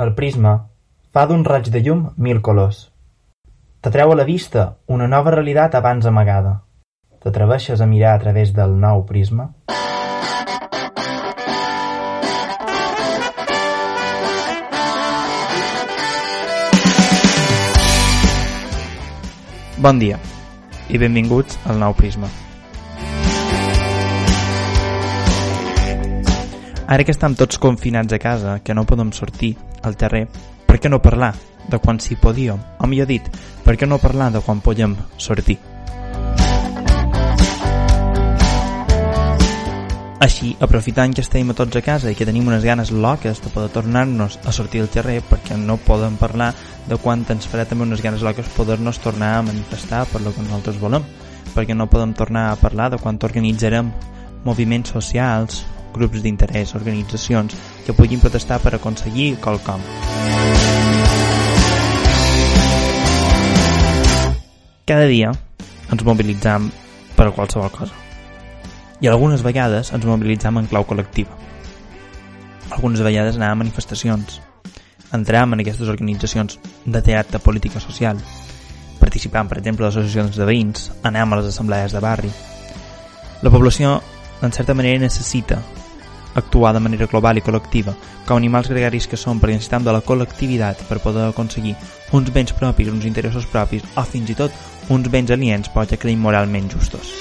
El prisma fa d'un raig de llum mil colors. T'atreu a la vista una nova realitat abans amagada. T'atreveixes a mirar a través del nou prisma? Bon dia i benvinguts al nou Prisma. Ara que estem tots confinats a casa, que no podem sortir al carrer, per què no parlar de quan s'hi podíem? O millor dit, per què no parlar de quan podem sortir? Així, aprofitant que estem a tots a casa i que tenim unes ganes loques de poder tornar-nos a sortir al carrer perquè no podem parlar de quan ens farà també unes ganes loques poder-nos tornar a manifestar per lo que nosaltres volem perquè no podem tornar a parlar de quan organitzarem moviments socials, grups d'interès, organitzacions que puguin protestar per aconseguir qualcom. Cada dia ens mobilitzam per a qualsevol cosa i algunes vegades ens mobilitzam en clau col·lectiva. Algunes vegades anàvem a manifestacions, entràvem en aquestes organitzacions de teatre política social, participant, per exemple, d'associacions de veïns, anàvem a les assemblees de barri. La població, en certa manera, necessita actuar de manera global i col·lectiva, com animals gregaris que són perquè necessitem de la col·lectivitat per poder aconseguir uns béns propis, uns interessos propis o fins i tot uns béns aliens que creiem moralment justos.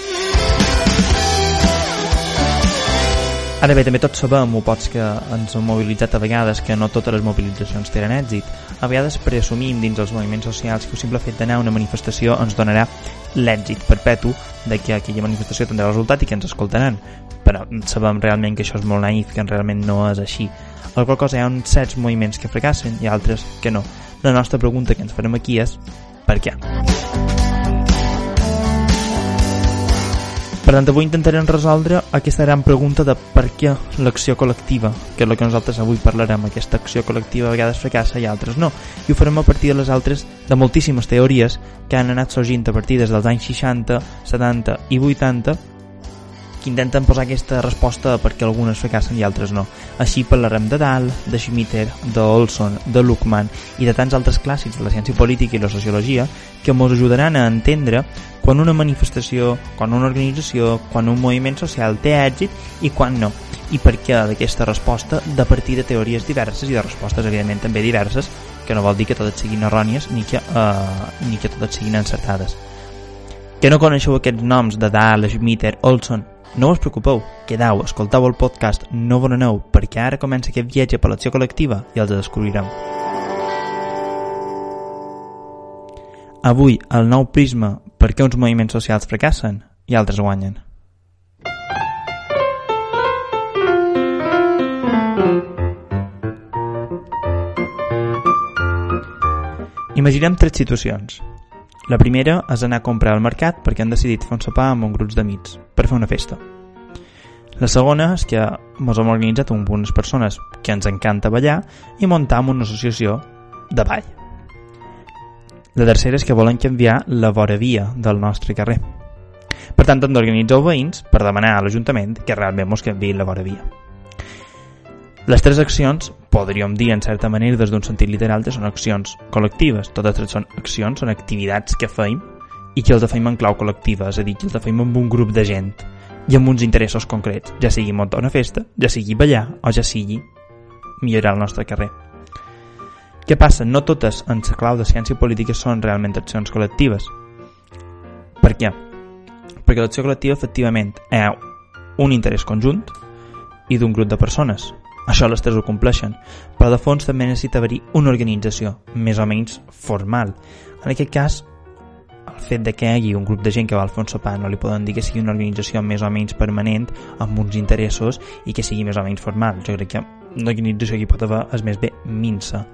Ara bé, també tots sabem, o pots que ens hem mobilitzat a vegades, que no totes les mobilitzacions tenen èxit. A vegades presumim dins els moviments socials que el simple fet d'anar a una manifestació ens donarà l'èxit perpetu de que aquella manifestació tindrà resultat i que ens escoltaran. Però sabem realment que això és molt naïf, que realment no és així. La qual cosa hi ha uns certs moviments que fracassen i altres que no. La nostra pregunta que ens farem aquí és per què? Per tant, avui intentarem resoldre aquesta gran pregunta de per què l'acció col·lectiva, que és el que nosaltres avui parlarem, aquesta acció col·lectiva a vegades fracassa i altres no. I ho farem a partir de les altres, de moltíssimes teories que han anat sorgint a partir des dels anys 60, 70 i 80 que intenten posar aquesta resposta perquè algunes fracassen i altres no. Així parlarem de Dahl, de Schmitter, de Olson, de Luckman i de tants altres clàssics de la ciència política i la sociologia que ens ajudaran a entendre quan una manifestació, quan una organització, quan un moviment social té èxit i quan no. I per què d'aquesta resposta de partir de teories diverses i de respostes evidentment també diverses, que no vol dir que totes siguin errònies ni que, uh, ni que totes siguin encertades. Que no coneixeu aquests noms de Dahl, Schmitter, Olson, no us preocupeu, quedau, escoltau el podcast No Bon Aneu, perquè ara comença aquest viatge per l'acció col·lectiva i els descobrirem. Avui, el nou prisma per què uns moviments socials fracassen i altres guanyen. Imaginem tres situacions. La primera és anar a comprar al mercat perquè han decidit fer un sopar amb un grup d'amics per fer una festa. La segona és que ens hem organitzat amb unes persones que ens encanta ballar i muntam una associació de ball. La tercera és que volen canviar la vora via del nostre carrer. Per tant, hem d'organitzar veïns per demanar a l'Ajuntament que realment ens canviï la vora via. Les tres accions, podríem dir en certa manera des d'un sentit literal, que són accions col·lectives. Totes tres són accions, són activitats que feim i que els feim en clau col·lectiva, és a dir, que els feim amb un grup de gent i amb uns interessos concrets, ja sigui muntar una festa, ja sigui ballar o ja sigui millorar el nostre carrer. Què passa? No totes en la clau de ciència política són realment accions col·lectives. Per què? Perquè l'acció col·lectiva efectivament ha un interès conjunt i d'un grup de persones, això les tres ho compleixen, però de fons també necessita haver-hi una organització, més o menys formal. En aquest cas, el fet de que hi hagi un grup de gent que va al un sopar no li poden dir que sigui una organització més o menys permanent amb uns interessos i que sigui més o menys formal. Jo crec que l'organització que hi pot haver és més bé minsa.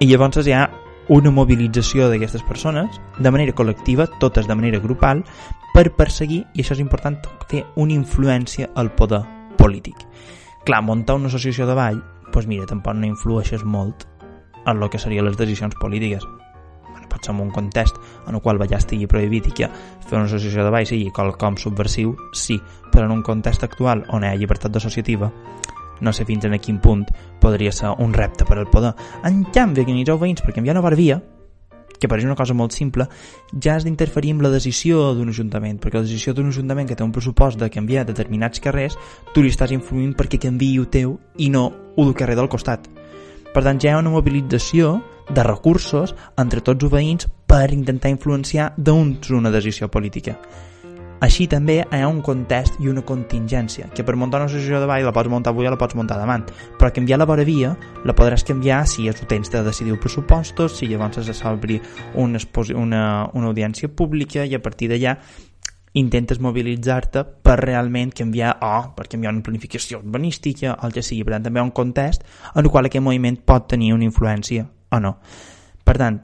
I llavors hi ha una mobilització d'aquestes persones de manera col·lectiva, totes de manera grupal, per perseguir, i això és important, fer una influència al poder polític. Clar, muntar una associació de ball, doncs mira, tampoc no influeixes molt en el que serien les decisions polítiques. Bueno, pot ser en un context en el qual ballar estigui prohibit i que fer una associació de ball sigui qualcom subversiu, sí, però en un context actual on hi ha llibertat associativa, no sé fins en quin punt podria ser un repte per al poder. En canvi, organitzar veïns per canviar una via, que pareix una cosa molt simple, ja has d'interferir amb la decisió d'un ajuntament, perquè la decisió d'un ajuntament que té un pressupost de canviar determinats carrers, tu li estàs influint perquè canviï el teu i no el del carrer del costat. Per tant, ja hi ha una mobilització de recursos entre tots els veïns per intentar influenciar d'uns una decisió política. Així també hi ha un context i una contingència, que per muntar una associació de ball la pots muntar avui o la pots muntar demà, però canviar la vora via la podràs canviar si és ho tens de decidir pressupostos, si llavors has s'obrir una, una, una audiència pública i a partir d'allà intentes mobilitzar-te per realment canviar o per canviar una planificació urbanística o el que sigui, per tant també hi ha un context en el qual aquest moviment pot tenir una influència o no. Per tant,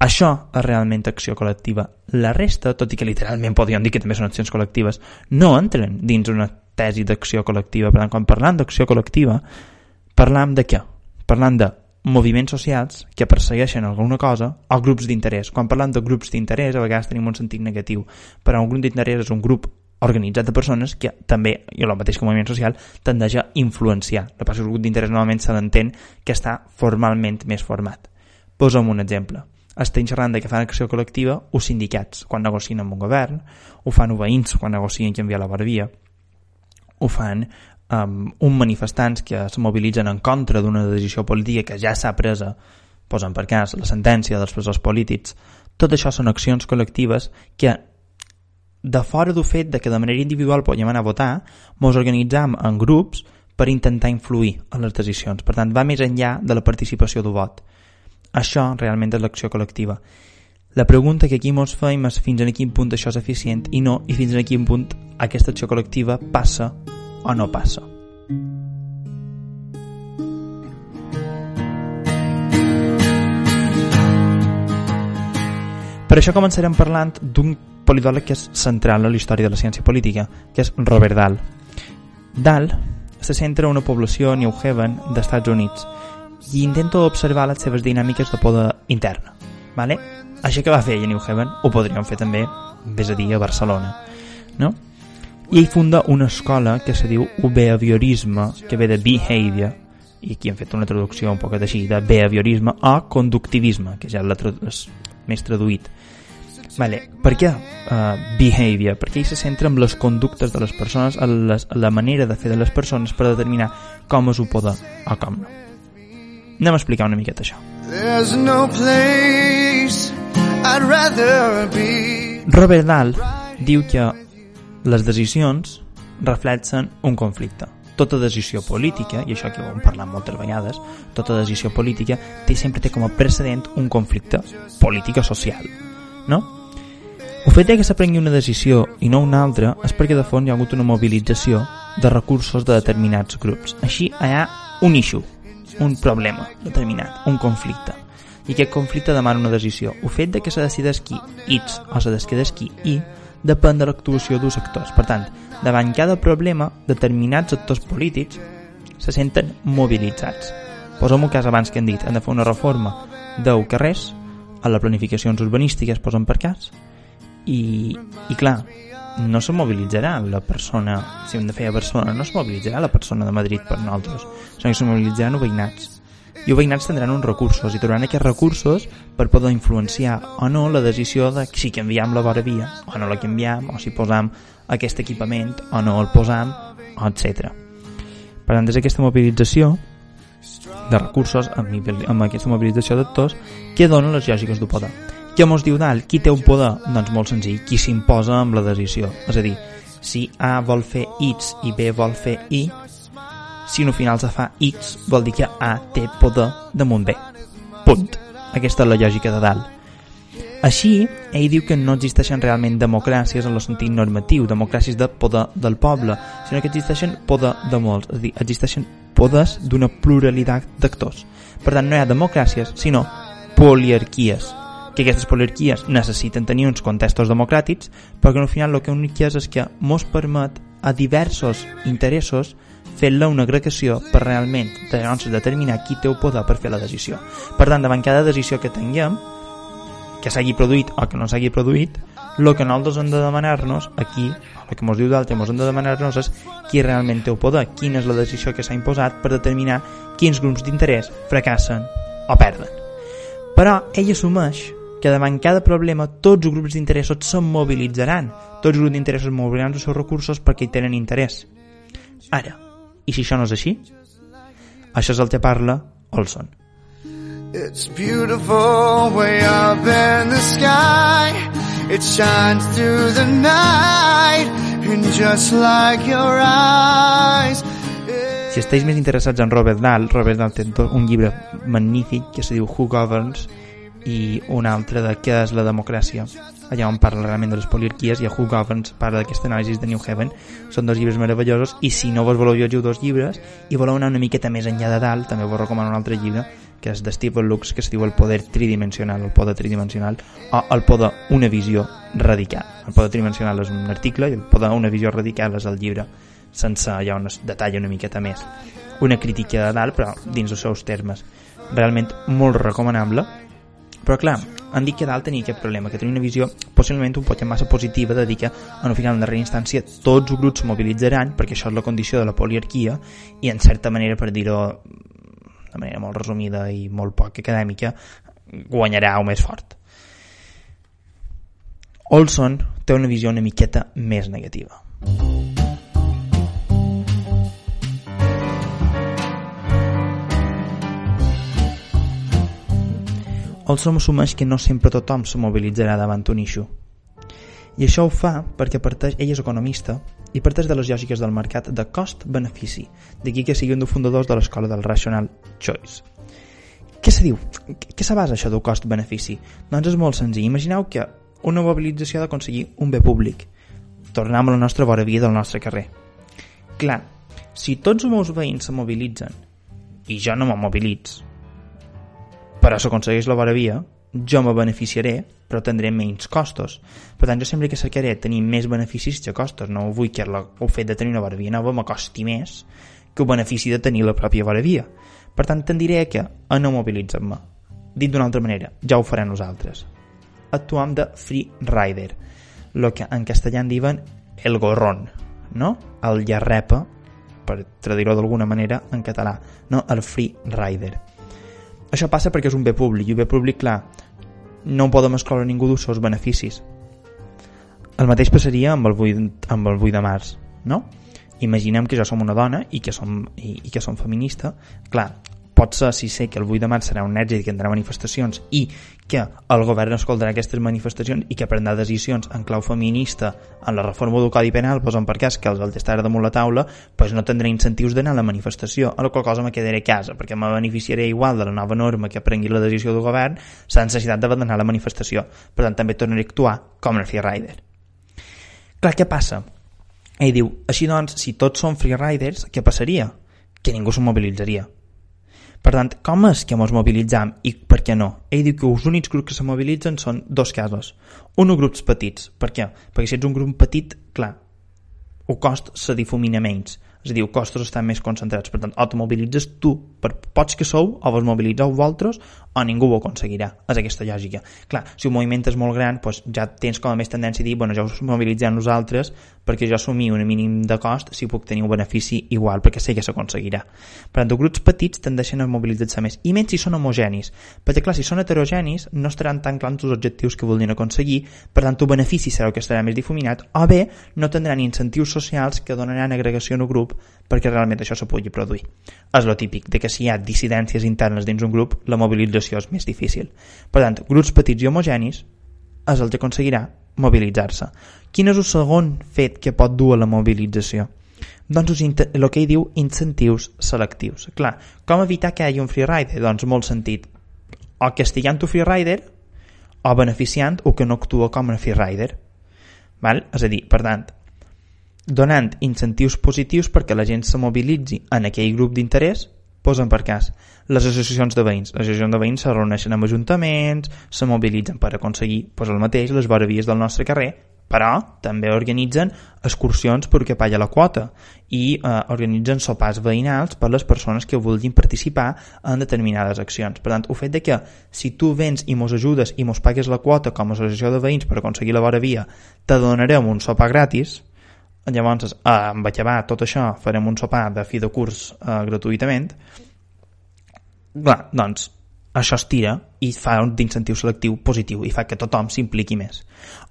això és realment acció col·lectiva. La resta, tot i que literalment podríem dir que també són accions col·lectives, no entren dins una tesi d'acció col·lectiva. Per tant, quan parlam d'acció col·lectiva, parlam de què? Parlam de moviments socials que persegueixen alguna cosa o grups d'interès. Quan parlem de grups d'interès, a vegades tenim un sentit negatiu, però un grup d'interès és un grup organitzat de persones que també, i el mateix que moviment social, tendeix a influenciar. Que passa el grup d'interès normalment se l'entén que està formalment més format. Posa'm un exemple. Estem xerrant de que fan acció col·lectiva els sindicats quan negocien amb un govern, ho fan veïns quan negocien canviar la barbia, ho fan um, uns manifestants que es mobilitzen en contra d'una decisió política que ja s'ha presa, posen per cas la sentència dels presors polítics, tot això són accions col·lectives que de fora del fet de que de manera individual podem anar a votar, ens organitzam en grups per intentar influir en les decisions. Per tant, va més enllà de la participació del vot. Això realment és l'acció col·lectiva. La pregunta que aquí ens fem és fins a quin punt això és eficient i no, i fins a quin punt aquesta acció col·lectiva passa o no passa. Per això començarem parlant d'un politòleg que és central a la història de la ciència política, que és Robert Dahl. Dahl se centra en una població New Haven d'Estats Units i intenta observar les seves dinàmiques de poder interna. Vale? Això que va fer a New Haven ho podríem fer també, vés a dir, a Barcelona. No? i ell funda una escola que se diu behaviorisme, que ve de behavior, i aquí hem fet una traducció un poc així, de behaviorisme o conductivisme, que ja és més traduït. Vale. Per què uh, behavior? Perquè ell se centra en les conductes de les persones, en les, la manera de fer de les persones per determinar com és ho poder o com no. Anem a explicar una miqueta això. No Robert Dahl diu que les decisions reflexen un conflicte. Tota decisió política, i això que ho hem parlat moltes vegades, tota decisió política té, sempre té com a precedent un conflicte polític o social, no? El fet que s'aprengui una decisió i no una altra és perquè de fons hi ha hagut una mobilització de recursos de determinats grups. Així hi ha un issue, un problema determinat, un conflicte. I aquest conflicte demana una decisió. El fet de que se decideix qui X o se decideix qui Y depèn de l'actuació dels actors. Per tant, davant cada problema, determinats actors polítics se senten mobilitzats. Posem un cas abans que hem dit, hem de fer una reforma del carrers, a les planificacions urbanístiques posen per cas, i, i clar, no se mobilitzarà la persona, si hem de fer a Barcelona, no se mobilitzarà la persona de Madrid per nosaltres, sinó que se mobilitzaran veïnats i els veïnats tindran uns recursos i trobaran aquests recursos per poder influenciar o no la decisió de si canviem la vora via o no la canviem o si posam aquest equipament o no el posam etc. Per tant, des d'aquesta mobilització de recursos amb, amb aquesta mobilització d'actors que donen les lògiques del poder. Què mos diu Dalt? Qui té un poder? Doncs molt senzill, qui s'imposa amb la decisió. És a dir, si A vol fer X i B vol fer Y, si no final se fa X, vol dir que A té poder damunt B. Punt. Aquesta és la lògica de dalt. Així, ell diu que no existeixen realment democràcies en el sentit normatiu, democràcies de poder del poble, sinó que existeixen poder de molts, és a dir, existeixen poders d'una pluralitat d'actors. Per tant, no hi ha democràcies, sinó poliarquies, que aquestes poliarquies necessiten tenir uns contextos democràtics, però que al final el que únic és és que mos permet a diversos interessos fent-la una agregació per realment llavors determinar qui té el poder per fer la decisió. Per tant, davant cada decisió que tinguem, que s'hagi produït o que no s'hagi produït, el que nosaltres hem de demanar-nos aquí, el que ens diu d'altre, ens hem de demanar-nos és qui realment té el poder, quina és la decisió que s'ha imposat per determinar quins grups d'interès fracassen o perden. Però ell assumeix que davant cada problema tots els grups d'interessos se'n mobilitzaran. Tots els grups d'interessos mobilitzaran els seus recursos perquè hi tenen interès. Ara, i si això no és així? Això és el que parla Olson. It's beautiful way up in the sky It shines through the night And just like your eyes Si esteu més interessats en Robert Dahl, Robert Dahl té un llibre magnífic que se diu Who Governs i un altre de què és la democràcia. Allà on parla realment de les poliarquies i a Who Governs parla d'aquesta anàlisi de New Heaven són dos llibres meravellosos i si no vos voleu llegir dos llibres i voleu anar una miqueta més enllà de dalt també vos recomano un altre llibre que és de Stephen Lux que es diu El poder tridimensional el poder tridimensional o El poder una visió radical. El poder tridimensional és un article i el poder una visió radical és el llibre sense allà on es detalla una miqueta més. Una crítica de dalt però dins els seus termes. Realment molt recomanable però clar, han dit que dalt tenia aquest problema, que tenia una visió possiblement un poc massa positiva de dir que en final, en darrera instància, tots els grups mobilitzaran, perquè això és la condició de la poliarquia, i en certa manera, per dir-ho de manera molt resumida i molt poc acadèmica, guanyarà o més fort. Olson té una visió una miqueta més negativa. Olson assumeix que no sempre tothom se mobilitzarà davant un issue. I això ho fa perquè parteix, ell és economista i parteix de les lògiques del mercat de cost-benefici, d'aquí que sigui un dels fundadors de l'escola del Rational Choice. Què se diu? Què se basa això del cost-benefici? Doncs és molt senzill. Imagineu que una mobilització ha d'aconseguir un bé públic. Tornem a la nostra vora via del nostre carrer. Clar, si tots els meus veïns se mobilitzen i jo no me mobilitz, però s'aconsegueix la vora via, jo me beneficiaré, però tindré menys costos. Per tant, jo sempre que cercaré tenir més beneficis que costos. No vull que la, el fet de tenir una vora via nova me costi més que el benefici de tenir la pròpia vora via. Per tant, tendiré que a no mobilitzar-me. Dit d'una altra manera, ja ho farem nosaltres. Actuam de free rider, el que en castellà en diuen el gorrón, no? El llarrepa, per traduir-ho d'alguna manera en català, no? El free rider això passa perquè és un bé públic, i un bé públic, clar, no podem excloure ningú dels seus beneficis. El mateix passaria amb el 8, amb el 8 de març, no? Imaginem que jo som una dona i que som, i, i que som feminista. Clar, pot ser, si sé que el 8 de març serà un èxit que tindrà manifestacions i que el govern escoltarà aquestes manifestacions i que prendrà decisions en clau feminista en la reforma del Codi Penal, doncs en per cas que el estar damunt la taula, doncs no tindré incentius d'anar a la manifestació, a la qual cosa me quedaré a casa, perquè me beneficiaré igual de la nova norma que prengui la decisió del govern sense necessitat a la manifestació. Per tant, també tornaré a actuar com el freerider. Clar, què passa? Ell diu, així doncs, si tots som freeriders, què passaria? Que ningú se mobilitzaria per tant, com és que ens mobilitzam i per què no? Ell diu que els únics grups que se mobilitzen són dos casos. Un, grups petits. Per què? Perquè si ets un grup petit, clar, el cost se difumina menys és a dir, els costos estan més concentrats. Per tant, o te mobilitzes tu per pots que sou, o vos mobilitzeu vosaltres, o ningú ho aconseguirà. És aquesta lògica. Clar, si un moviment és molt gran, doncs ja tens com a més tendència a dir, bueno, ja us mobilitzem nosaltres perquè jo assumir un mínim de cost si puc tenir un benefici igual, perquè sé que s'aconseguirà. Per tant, grups petits tendeixen a mobilitzar-se més, i menys si són homogenis, perquè clar, si són heterogenis no estaran tan clars els objectius que voldrien aconseguir, per tant, el benefici serà el que estarà més difuminat, o bé no tindran incentius socials que donaran agregació en un grup perquè realment això se pugui produir. És lo típic de que si hi ha dissidències internes dins un grup, la mobilització és més difícil. Per tant, grups petits i homogenis és el que aconseguirà mobilitzar-se. Quin és el segon fet que pot dur a la mobilització? Doncs el que ell diu incentius selectius. Clar, com evitar que hi hagi un freerider? Doncs molt sentit. O castigant un freerider o beneficiant o que no actua com a freerider. Val? És a dir, per tant, donant incentius positius perquè la gent se mobilitzi en aquell grup d'interès, posen per cas les associacions de veïns. Les associacions de veïns se reuneixen amb ajuntaments, se mobilitzen per aconseguir pues, el mateix, les vies del nostre carrer, però també organitzen excursions per que pagui la quota i eh, organitzen sopars veïnals per les persones que vulguin participar en determinades accions. Per tant, el fet de que si tu vens i mos ajudes i mos pagues la quota com a associació de veïns per aconseguir la vora via, te donarem un sopar gratis, llavors, eh, amb acabar tot això, farem un sopar de fi de curs eh, gratuïtament, clar, doncs, això es tira i fa un d'incentiu selectiu positiu i fa que tothom s'impliqui més.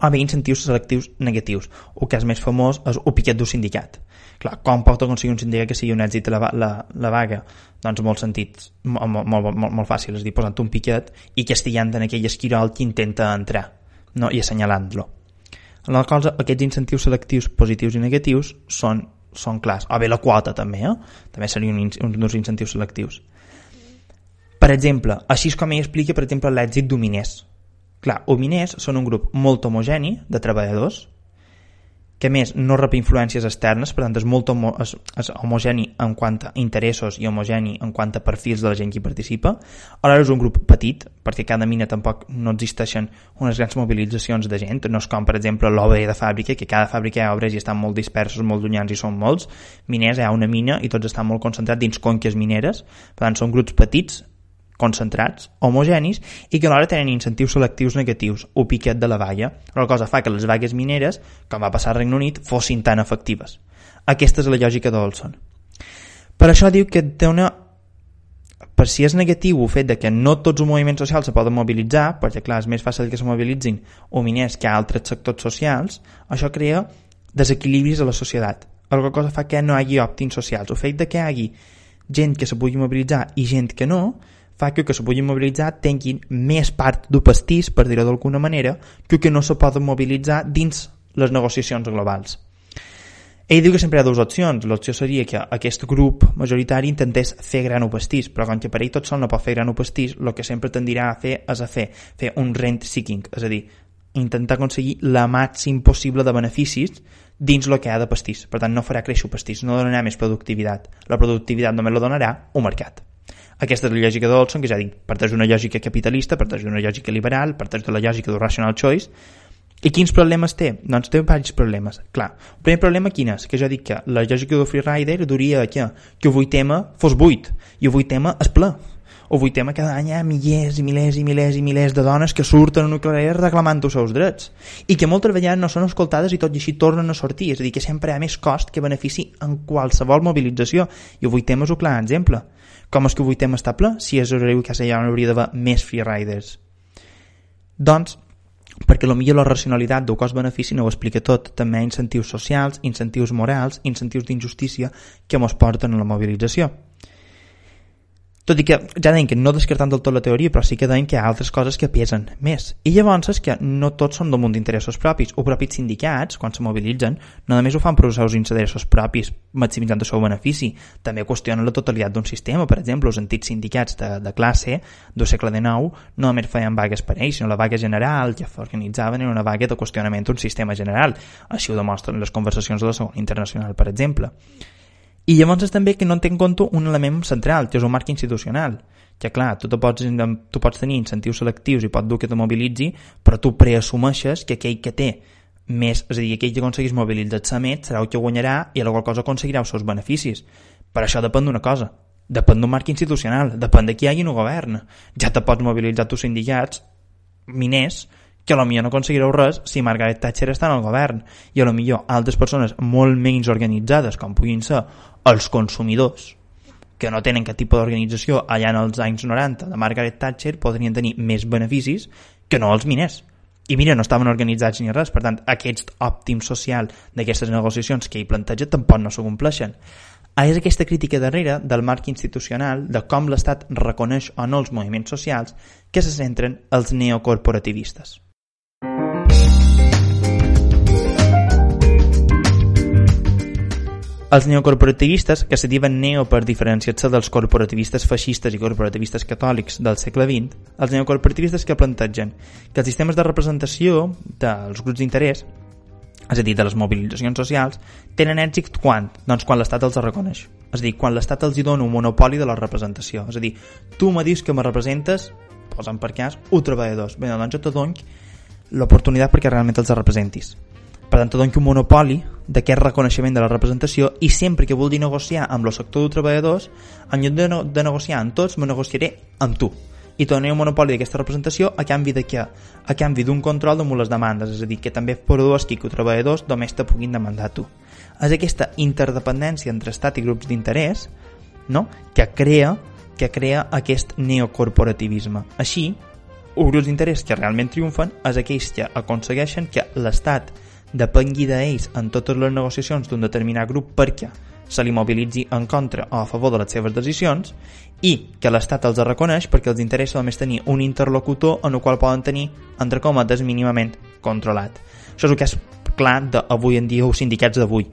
O bé incentius selectius negatius. El que és més famós és el piquet d'un sindicat. Clar, com pot aconseguir un sindicat que sigui un èxit la, la, la vaga? Doncs molt sentits, molt, molt, molt, molt fàcil, és dir, posant un piquet i castillant en aquell esquirol que intenta entrar no? i assenyalant-lo. La cosa, aquests incentius selectius positius i negatius són, són clars. O bé la quota també, eh? també seria un, un dels incentius selectius. Per exemple, així és com ell explica, per exemple, l'èxit d'Hominers. Clar, Hominers són un grup molt homogeni de treballadors, que més no rep influències externes, per tant és molt homo és, és homogeni en quant a interessos i homogeni en quant a perfils de la gent que hi participa. Alhora és un grup petit, perquè cada mina tampoc no existeixen unes grans mobilitzacions de gent, no és com per exemple l'obra de fàbrica, que cada fàbrica hi ha obres i estan molt dispersos, molt llunyans i són molts. Miners hi ha una mina i tots estan molt concentrats dins conques mineres, per tant són grups petits, concentrats, homogenis i que alhora tenen incentius selectius negatius o piquet de la valla. La cosa fa que les vagues mineres, com va passar al Regne Unit, fossin tan efectives. Aquesta és la lògica d'Olson. Per això diu que té una per si és negatiu el fet de que no tots els moviments socials se poden mobilitzar, perquè clar, és més fàcil que se mobilitzin o miners que altres sectors socials, això crea desequilibris a la societat. Alguna cosa fa que no hi hagi òptims socials. El fet de que hi hagi gent que se pugui mobilitzar i gent que no, fa que que se puguin mobilitzar tinguin més part del pastís, per dir-ho d'alguna manera, que que no se poden mobilitzar dins les negociacions globals. Ell diu que sempre hi ha dues opcions. L'opció seria que aquest grup majoritari intentés fer gran o pastís, però com que per ell tot sol no pot fer gran o pastís, el que sempre tendirà a fer és a fer, fer un rent seeking, és a dir, intentar aconseguir la màxim possible de beneficis dins el que ha de pastís. Per tant, no farà créixer pastís, no donarà més productivitat. La productivitat només la donarà un mercat. Aquesta és la lògica d'Olson, que ja dic, parteix d'una lògica capitalista, parteix d'una lògica liberal, parteix de la lògica del rational choice, i quins problemes té? Doncs té diversos problemes. Clar, el primer problema quin és? Que jo dic que la lògica del freerider duria que, que el 8 tema fos 8 i el 8 tema és ple. El 8 tema cada any hi ha milers i milers i milers i milers de dones que surten a nuclear reclamant els seus drets i que moltes vegades no són escoltades i tot i així tornen a sortir. És a dir, que sempre hi ha més cost que benefici en qualsevol mobilització i 8 tema és un clar exemple. Com és que avui tema està ple? Si és horari que hi hauria d'haver més freeriders. Doncs, perquè millor la racionalitat del cost-benefici no ho explica tot. També hi ha incentius socials, incentius morals, incentius d'injustícia que ens porten a la mobilització. Tot i que ja deim que no descartant del tot la teoria, però sí que deim que hi ha altres coses que pesen més. I llavors és que no tots són del munt d'interessos propis. O propis sindicats, quan se mobilitzen, no només ho fan per els seus interessos propis, maximitzant el seu benefici, també qüestionen la totalitat d'un sistema. Per exemple, els antics sindicats de, de classe del segle XIX no només feien vagues per ells, sinó la vaga general que organitzaven era una vaga de qüestionament d'un sistema general. Així ho demostren les conversacions de la Segona Internacional, per exemple. I llavors també que no té en compte un element central, que és un marc institucional. Que clar, tu, pots, tu pots tenir incentius selectius i pot dur que te mobilitzi, però tu preassumeixes que aquell que té més, és a dir, aquell que aconseguís mobilitzar-se més serà el que guanyarà i la qual cosa aconseguirà els seus beneficis. Per això depèn d'una cosa, depèn d'un marc institucional, depèn de qui hi hagi un govern. Ja te pots mobilitzar tus sindicats miners que potser no aconseguireu res si Margaret Thatcher està en el govern. I a lo millor altres persones molt menys organitzades com puguin ser els consumidors que no tenen cap tipus d'organització allà en els anys 90 de Margaret Thatcher podrien tenir més beneficis que no els miners. I mira, no estaven organitzats ni res. Per tant, aquest òptim social d'aquestes negociacions que hi planteja tampoc no s'ho compleixen. És aquesta crítica darrere del marc institucional de com l'Estat reconeix o no els moviments socials que se centren els neocorporativistes. Els neocorporativistes, que se diuen neo per diferenciar-se dels corporativistes feixistes i corporativistes catòlics del segle XX, els neocorporativistes que plantegen que els sistemes de representació dels grups d'interès, és a dir, de les mobilitzacions socials, tenen èxit quan? Doncs quan l'Estat els reconeix. És a dir, quan l'Estat els hi dona un monopoli de la representació. És a dir, tu me dius que me representes, posa'm per cas, un treballadors. Bé, doncs jo te l'oportunitat perquè realment els representis. Per tant, te un monopoli d'aquest reconeixement de la representació i sempre que vulgui negociar amb el sector de treballadors, en lloc de, no, de negociar amb tots, me negociaré amb tu i tornaré un monopoli d'aquesta representació a canvi de què? A canvi d'un control de les demandes, és a dir, que també produeix que els treballadors només te puguin demandar tu. És aquesta interdependència entre estat i grups d'interès no? que crea que crea aquest neocorporativisme. Així, els grups d'interès que realment triomfen és aquells que aconsegueixen que l'Estat depengui d'ells en totes les negociacions d'un determinat grup perquè se li mobilitzi en contra o a favor de les seves decisions i que l'Estat els reconeix perquè els interessa només tenir un interlocutor en el qual poden tenir, entre cometes, mínimament controlat. Això és el que és clar d'avui en dia els sindicats d'avui.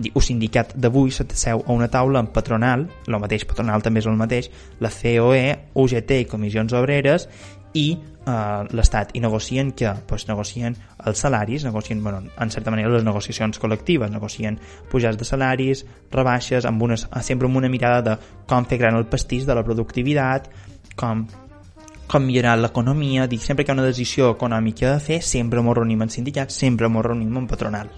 Un sindicat d'avui s'asseu a una taula amb patronal, el mateix patronal també és el mateix, la COE, UGT i comissions obreres i eh, l'Estat i negocien que pues, negocien els salaris, negocien, bueno, en certa manera les negociacions col·lectives, negocien pujats de salaris, rebaixes, amb unes, sempre amb una mirada de com fer gran el pastís de la productivitat, com com millorar l'economia, dic, sempre que hi ha una decisió econòmica de fer, sempre m'ho reunim en sindicats, sempre m'ho reunim en patronal.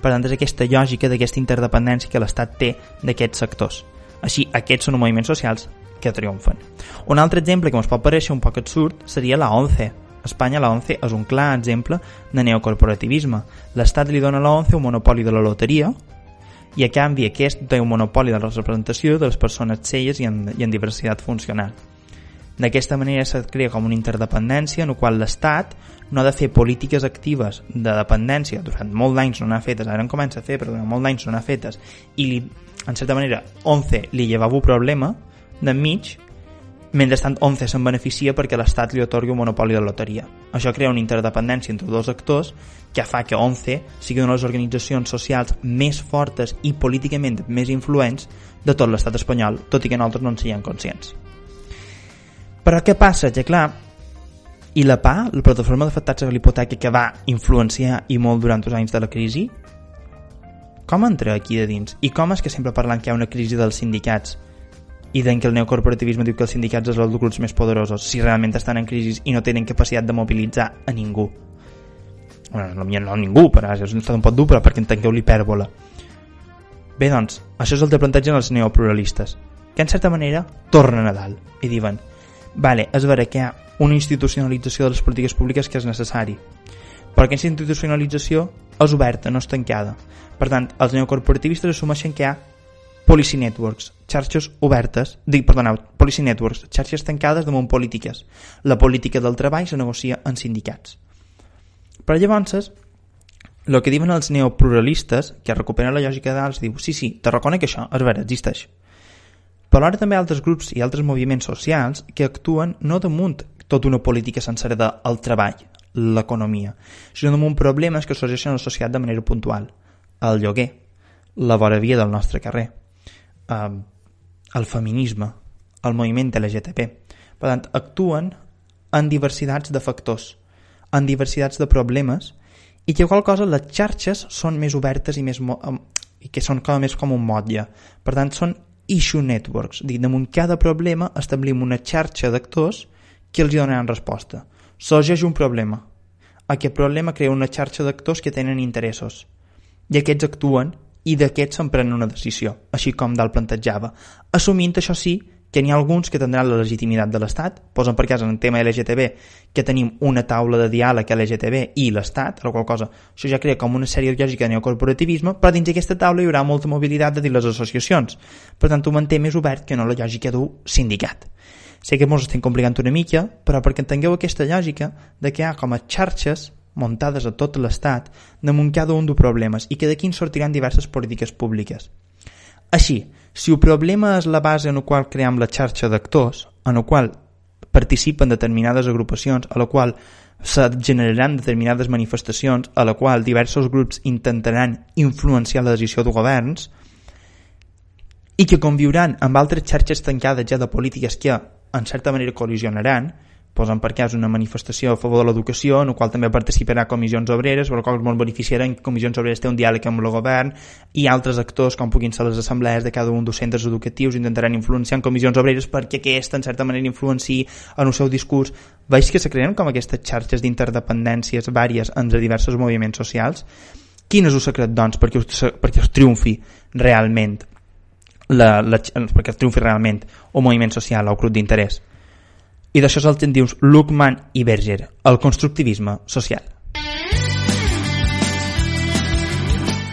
Per tant, és aquesta lògica d'aquesta interdependència que l'Estat té d'aquests sectors. Així, aquests són moviments socials que triomfen. Un altre exemple que ens pot pareixer un poc absurd seria la 11. A Espanya la 11 és un clar exemple de neocorporativisme. L'Estat li dona a la 11 un monopoli de la loteria i a canvi aquest té un monopoli de la representació de les persones celles i en, i en diversitat funcional. D'aquesta manera se crea com una interdependència en la qual l'Estat no ha de fer polítiques actives de dependència durant molt d'anys no n'ha fetes, ara en comença a fer però durant molt d'anys no n'ha fetes i li, en certa manera 11 li llevava un problema d'enmig, mentrestant ONCE se'n beneficia perquè l'Estat li otorgui un monopoli de loteria. Això crea una interdependència entre dos actors que fa que ONCE sigui una de les organitzacions socials més fortes i políticament més influents de tot l'estat espanyol, tot i que nosaltres no en siguem conscients. Però què passa? Que clar, i la PA, la plataforma d'afectats a l'hipoteca que va influenciar i molt durant els anys de la crisi, com entra aquí de dins? I com és que sempre parlant que hi ha una crisi dels sindicats i d'en que el neocorporativisme diu que els sindicats són els grups més poderosos si realment estan en crisi i no tenen capacitat de mobilitzar a ningú. Bueno, no, no a ningú però és un estat un pot dur però perquè entengueu l'hipèrbola bé doncs, això és el que plantegen els neopluralistes que en certa manera tornen a dalt i diuen vale, és vera que hi ha una institucionalització de les polítiques públiques que és necessari però aquesta institucionalització és oberta, no és tancada. Per tant, els neocorporativistes assumeixen que hi ha policy networks, xarxes obertes, dic, perdoneu, policy networks, xarxes tancades damunt polítiques. La política del treball se negocia en sindicats. Però llavors, el que diuen els neopluralistes, que recuperen la lògica d'alts, diu, sí, sí, te reconec això, és vera, existeix. Però alhora també altres grups i altres moviments socials que actuen no damunt tota una política sencera del treball, l'economia, sinó damunt problemes que sorgeixen a la societat de manera puntual. El lloguer, la vora via del nostre carrer, eh, el feminisme, el moviment LGTB. Per tant, actuen en diversitats de factors, en diversitats de problemes, i que qual cosa les xarxes són més obertes i, més i que són com més com un motlle. Per tant, són issue networks. Dic, damunt cada problema establim una xarxa d'actors que els donaran resposta. Sorgeix un problema. Aquest problema crea una xarxa d'actors que tenen interessos. I aquests actuen i d'aquests se'n pren una decisió, així com dalt plantejava, assumint això sí que n'hi ha alguns que tindran la legitimitat de l'Estat, posen per cas en el tema LGTB que tenim una taula de diàleg LGTB i l'Estat, la qual cosa això ja crea com una sèrie lògica de neocorporativisme, però dins d'aquesta taula hi haurà molta mobilitat de dir les associacions, per tant ho manté més obert que no la lògica d'un sindicat. Sé que ens estem complicant una mica, però perquè entengueu aquesta lògica de que hi ha com a xarxes muntades a tot l'estat damunt cada un dels problemes i que d'aquí en sortiran diverses polítiques públiques. Així, si el problema és la base en la qual creem la xarxa d'actors, en la qual participen determinades agrupacions, a la qual se generaran determinades manifestacions, a la qual diversos grups intentaran influenciar la decisió de governs, i que conviuran amb altres xarxes tancades ja de polítiques que, en certa manera, col·lisionaran, posen per cas una manifestació a favor de l'educació, en la qual també participarà comissions obreres, per la qual molt beneficiaran que comissions obreres té un diàleg amb el govern i altres actors, com puguin ser les assemblees de cada un dels centres educatius, intentaran influenciar en comissions obreres perquè aquesta, en certa manera, influenciï en el seu discurs. Veig que se creen com aquestes xarxes d'interdependències vàries entre diversos moviments socials Quin és el secret, doncs, perquè us, perquè us triomfi realment la, la, perquè triomfi realment un moviment social o grup d'interès? I d'això és el que en dius Luckman i Berger, el constructivisme social.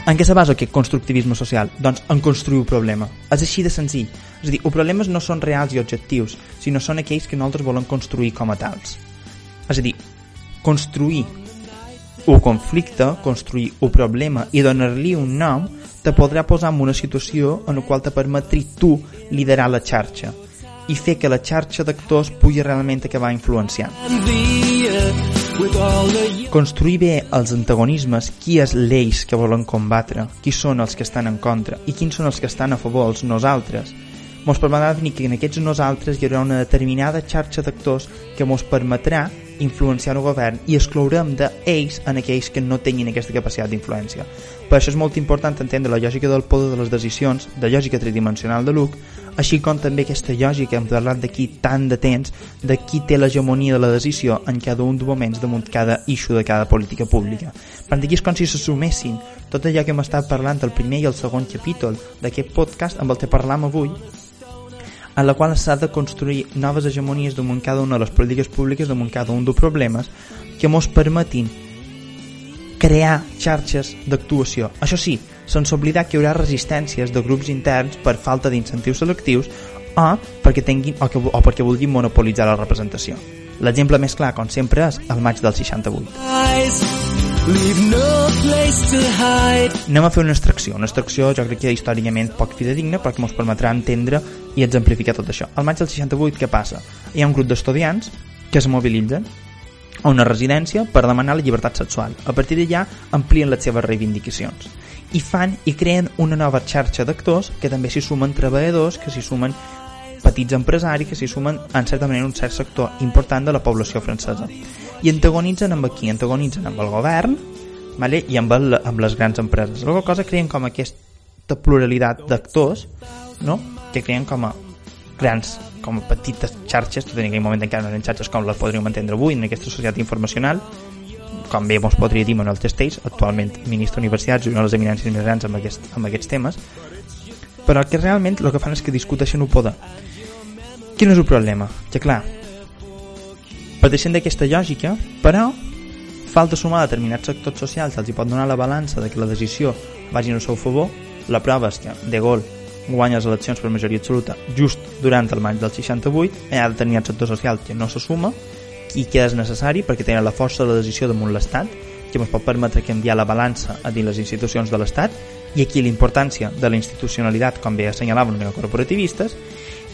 En què se basa aquest constructivisme social? Doncs en construir un problema. És així de senzill. És a dir, els problemes no són reals i objectius, sinó són aquells que nosaltres volem construir com a tals. És a dir, construir un conflicte, construir un problema i donar-li un nom, te podrà posar en una situació en la qual te permetri tu liderar la xarxa i fer que la xarxa d'actors pugui realment acabar influenciant. Construir bé els antagonismes, qui és l'eix que volen combatre, qui són els que estan en contra i quins són els que estan a favor, els nosaltres, mos permetrà definir que en aquests nosaltres hi haurà una determinada xarxa d'actors que mos permetrà influenciar el govern i exclourem d'ells en aquells que no tinguin aquesta capacitat d'influència. Per això és molt important entendre la lògica del poder de les decisions, de lògica tridimensional de Luke, així com també aquesta lògica, hem parlat d'aquí tant de temps, de qui té l'hegemonia de la decisió en cada un dels moments damunt cada issue de cada política pública. Per aquí és com si s'assumessin tot allò que hem estat parlant el primer i el segon capítol d'aquest podcast amb el que parlam avui en la qual s'ha de construir noves hegemonies damunt cada una de les polítiques públiques, damunt cada un dels problemes que mos permetin crear xarxes d'actuació. Això sí, sense oblidar que hi haurà resistències de grups interns per falta d'incentius selectius o perquè, tinguin, o, que, o perquè vulguin monopolitzar la representació. L'exemple més clar, com sempre, és el maig del 68. Anem a fer una extracció. Una extracció jo crec que històricament poc fidedigna perquè ens permetrà entendre i exemplificar tot això. Al maig del 68 què passa? Hi ha un grup d'estudiants que es mobilitzen a una residència per demanar la llibertat sexual. A partir d'allà amplien les seves reivindicacions i fan i creen una nova xarxa d'actors que també s'hi sumen treballadors, que s'hi sumen petits empresaris, que s'hi sumen en certa manera un cert sector important de la població francesa i antagonitzen amb aquí, antagonitzen amb el govern vale? i amb, el, amb les grans empreses. La cosa creen com aquesta pluralitat d'actors no? que creen com a grans, com a petites xarxes, tot en aquell moment encara no eren xarxes com les podríem entendre avui en aquesta societat informacional, com bé ens podria dir Manuel Testeix, actualment ministre d'Universitats i una de les eminències més grans amb, aquest, amb aquests temes, però que realment el que fan és que discuteixen el poder. Quin és el problema? Que clar, parteixen d'aquesta lògica, però falta sumar determinats sectors socials els hi pot donar la balança de que la decisió vagi al seu favor. La prova és que De Gaulle guanya les eleccions per majoria absoluta just durant el maig del 68 hi ha determinat sector social que no se suma i que és necessari perquè tenen la força de la decisió damunt l'Estat que ens pot permetre canviar la balança a dins les institucions de l'Estat i aquí la importància de la institucionalitat com bé assenyalaven els corporativistes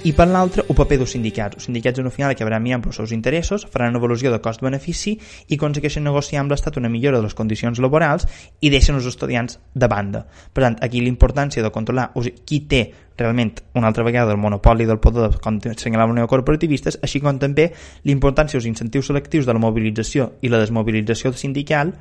i per l'altre el paper dels sindicats. Els sindicats en un final acabaran mirant pels seus interessos, faran una avaluació de cost-benefici i aconsegueixen negociar amb l'Estat una millora de les condicions laborals i deixen els estudiants de banda. Per tant, aquí l'importància de controlar o sigui, qui té realment una altra vegada el monopoli del poder com assenyalaven neocorporativistes, així com també l'importància dels incentius selectius de la mobilització i la desmobilització sindical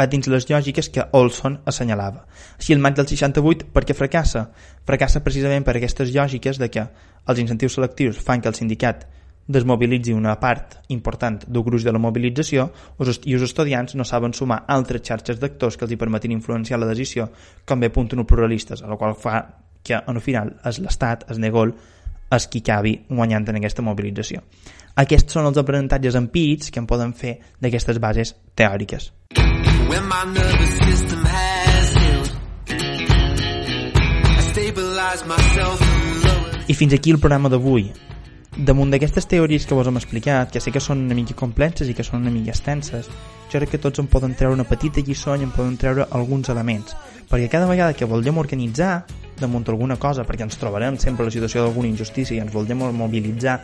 a dins les lògiques que Olson assenyalava. Així el maig del 68 per què fracassa? Fracassa precisament per aquestes lògiques de que els incentius selectius fan que el sindicat desmobilitzi una part important del gruix de la mobilització i els estudiants no saben sumar altres xarxes d'actors que els hi permetin influenciar la decisió com bé apunten els pluralistes, a la qual fa que en el final és l'Estat, és Negol, és qui acabi guanyant en aquesta mobilització. Aquests són els aprenentatges empírics que en poden fer d'aquestes bases teòriques. When my nervous system has healed I stabilize myself I fins aquí el programa d'avui. Damunt d'aquestes teories que vos hem explicat, que sé que són una mica complexes i que són una mica extenses, jo crec que tots en poden treure una petita lliçó i en poden treure alguns elements. Perquè cada vegada que volem organitzar damunt alguna cosa, perquè ens trobarem sempre la situació d'alguna injustícia i ens volem mobilitzar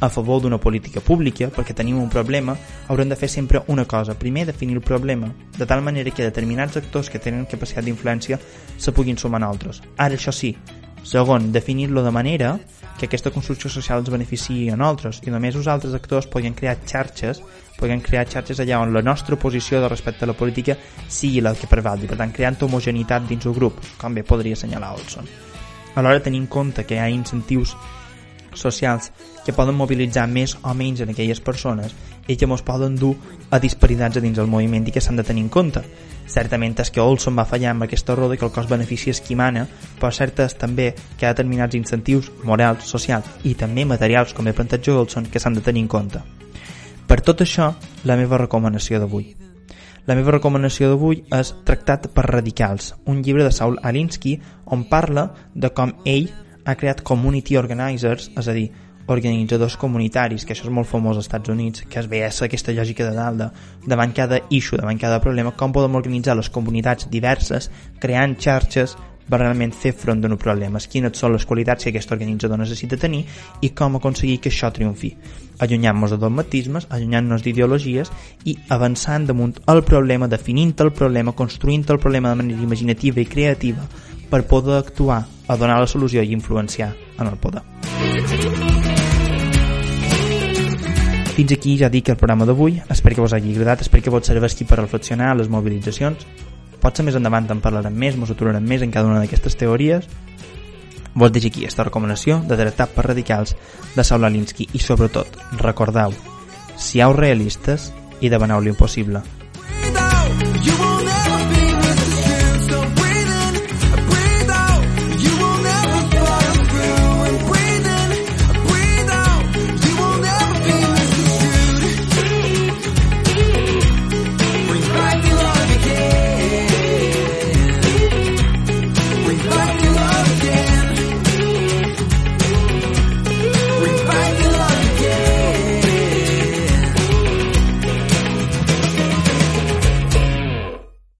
a favor d'una política pública perquè tenim un problema, haurem de fer sempre una cosa. Primer, definir el problema, de tal manera que determinats actors que tenen capacitat d'influència se puguin sumar a altres. Ara, això sí, segon, definir-lo de manera que aquesta construcció social ens beneficiï a nosaltres i només els altres actors podien crear xarxes podien crear xarxes allà on la nostra posició de respecte a la política sigui la que prevalgui, per tant creant homogenitat dins el grup, com bé podria assenyalar Olson. Alhora tenir en compte que hi ha incentius socials que poden mobilitzar més o menys en aquelles persones i que ens poden dur a disparitats a dins del moviment i que s'han de tenir en compte. Certament és que Olson va fallar amb aquesta roda i que el cost-benefici és qui mana, però cert és també que hi ha determinats incentius morals, socials i també materials, com he plantat Olson, que s'han de tenir en compte. Per tot això, la meva recomanació d'avui. La meva recomanació d'avui és Tractat per radicals, un llibre de Saul Alinsky on parla de com ell ha creat community organizers, és a dir, organitzadors comunitaris, que això és molt famós als Estats Units, que es veia aquesta lògica de dalt, de, davant cada issue, davant cada problema, com podem organitzar les comunitats diverses, creant xarxes per realment fer front d'un problemes, quines són les qualitats que aquest organitzador necessita tenir i com aconseguir que això triomfi. Allunyant-nos de dogmatismes, allunyant-nos d'ideologies i avançant damunt el problema, definint el problema, construint el problema de manera imaginativa i creativa per poder actuar, a donar la solució i influenciar en el poder. Fins aquí ja dic el programa d'avui, espero que vos hagi agradat, espero que vos serveixi per reflexionar les mobilitzacions, potser més endavant en parlarem més, ens aturarem més en cada una d'aquestes teories, vos deixo aquí aquesta recomanació de Tractat per Radicals de Saul Alinsky i sobretot, recordeu, siau realistes i demaneu l'impossible.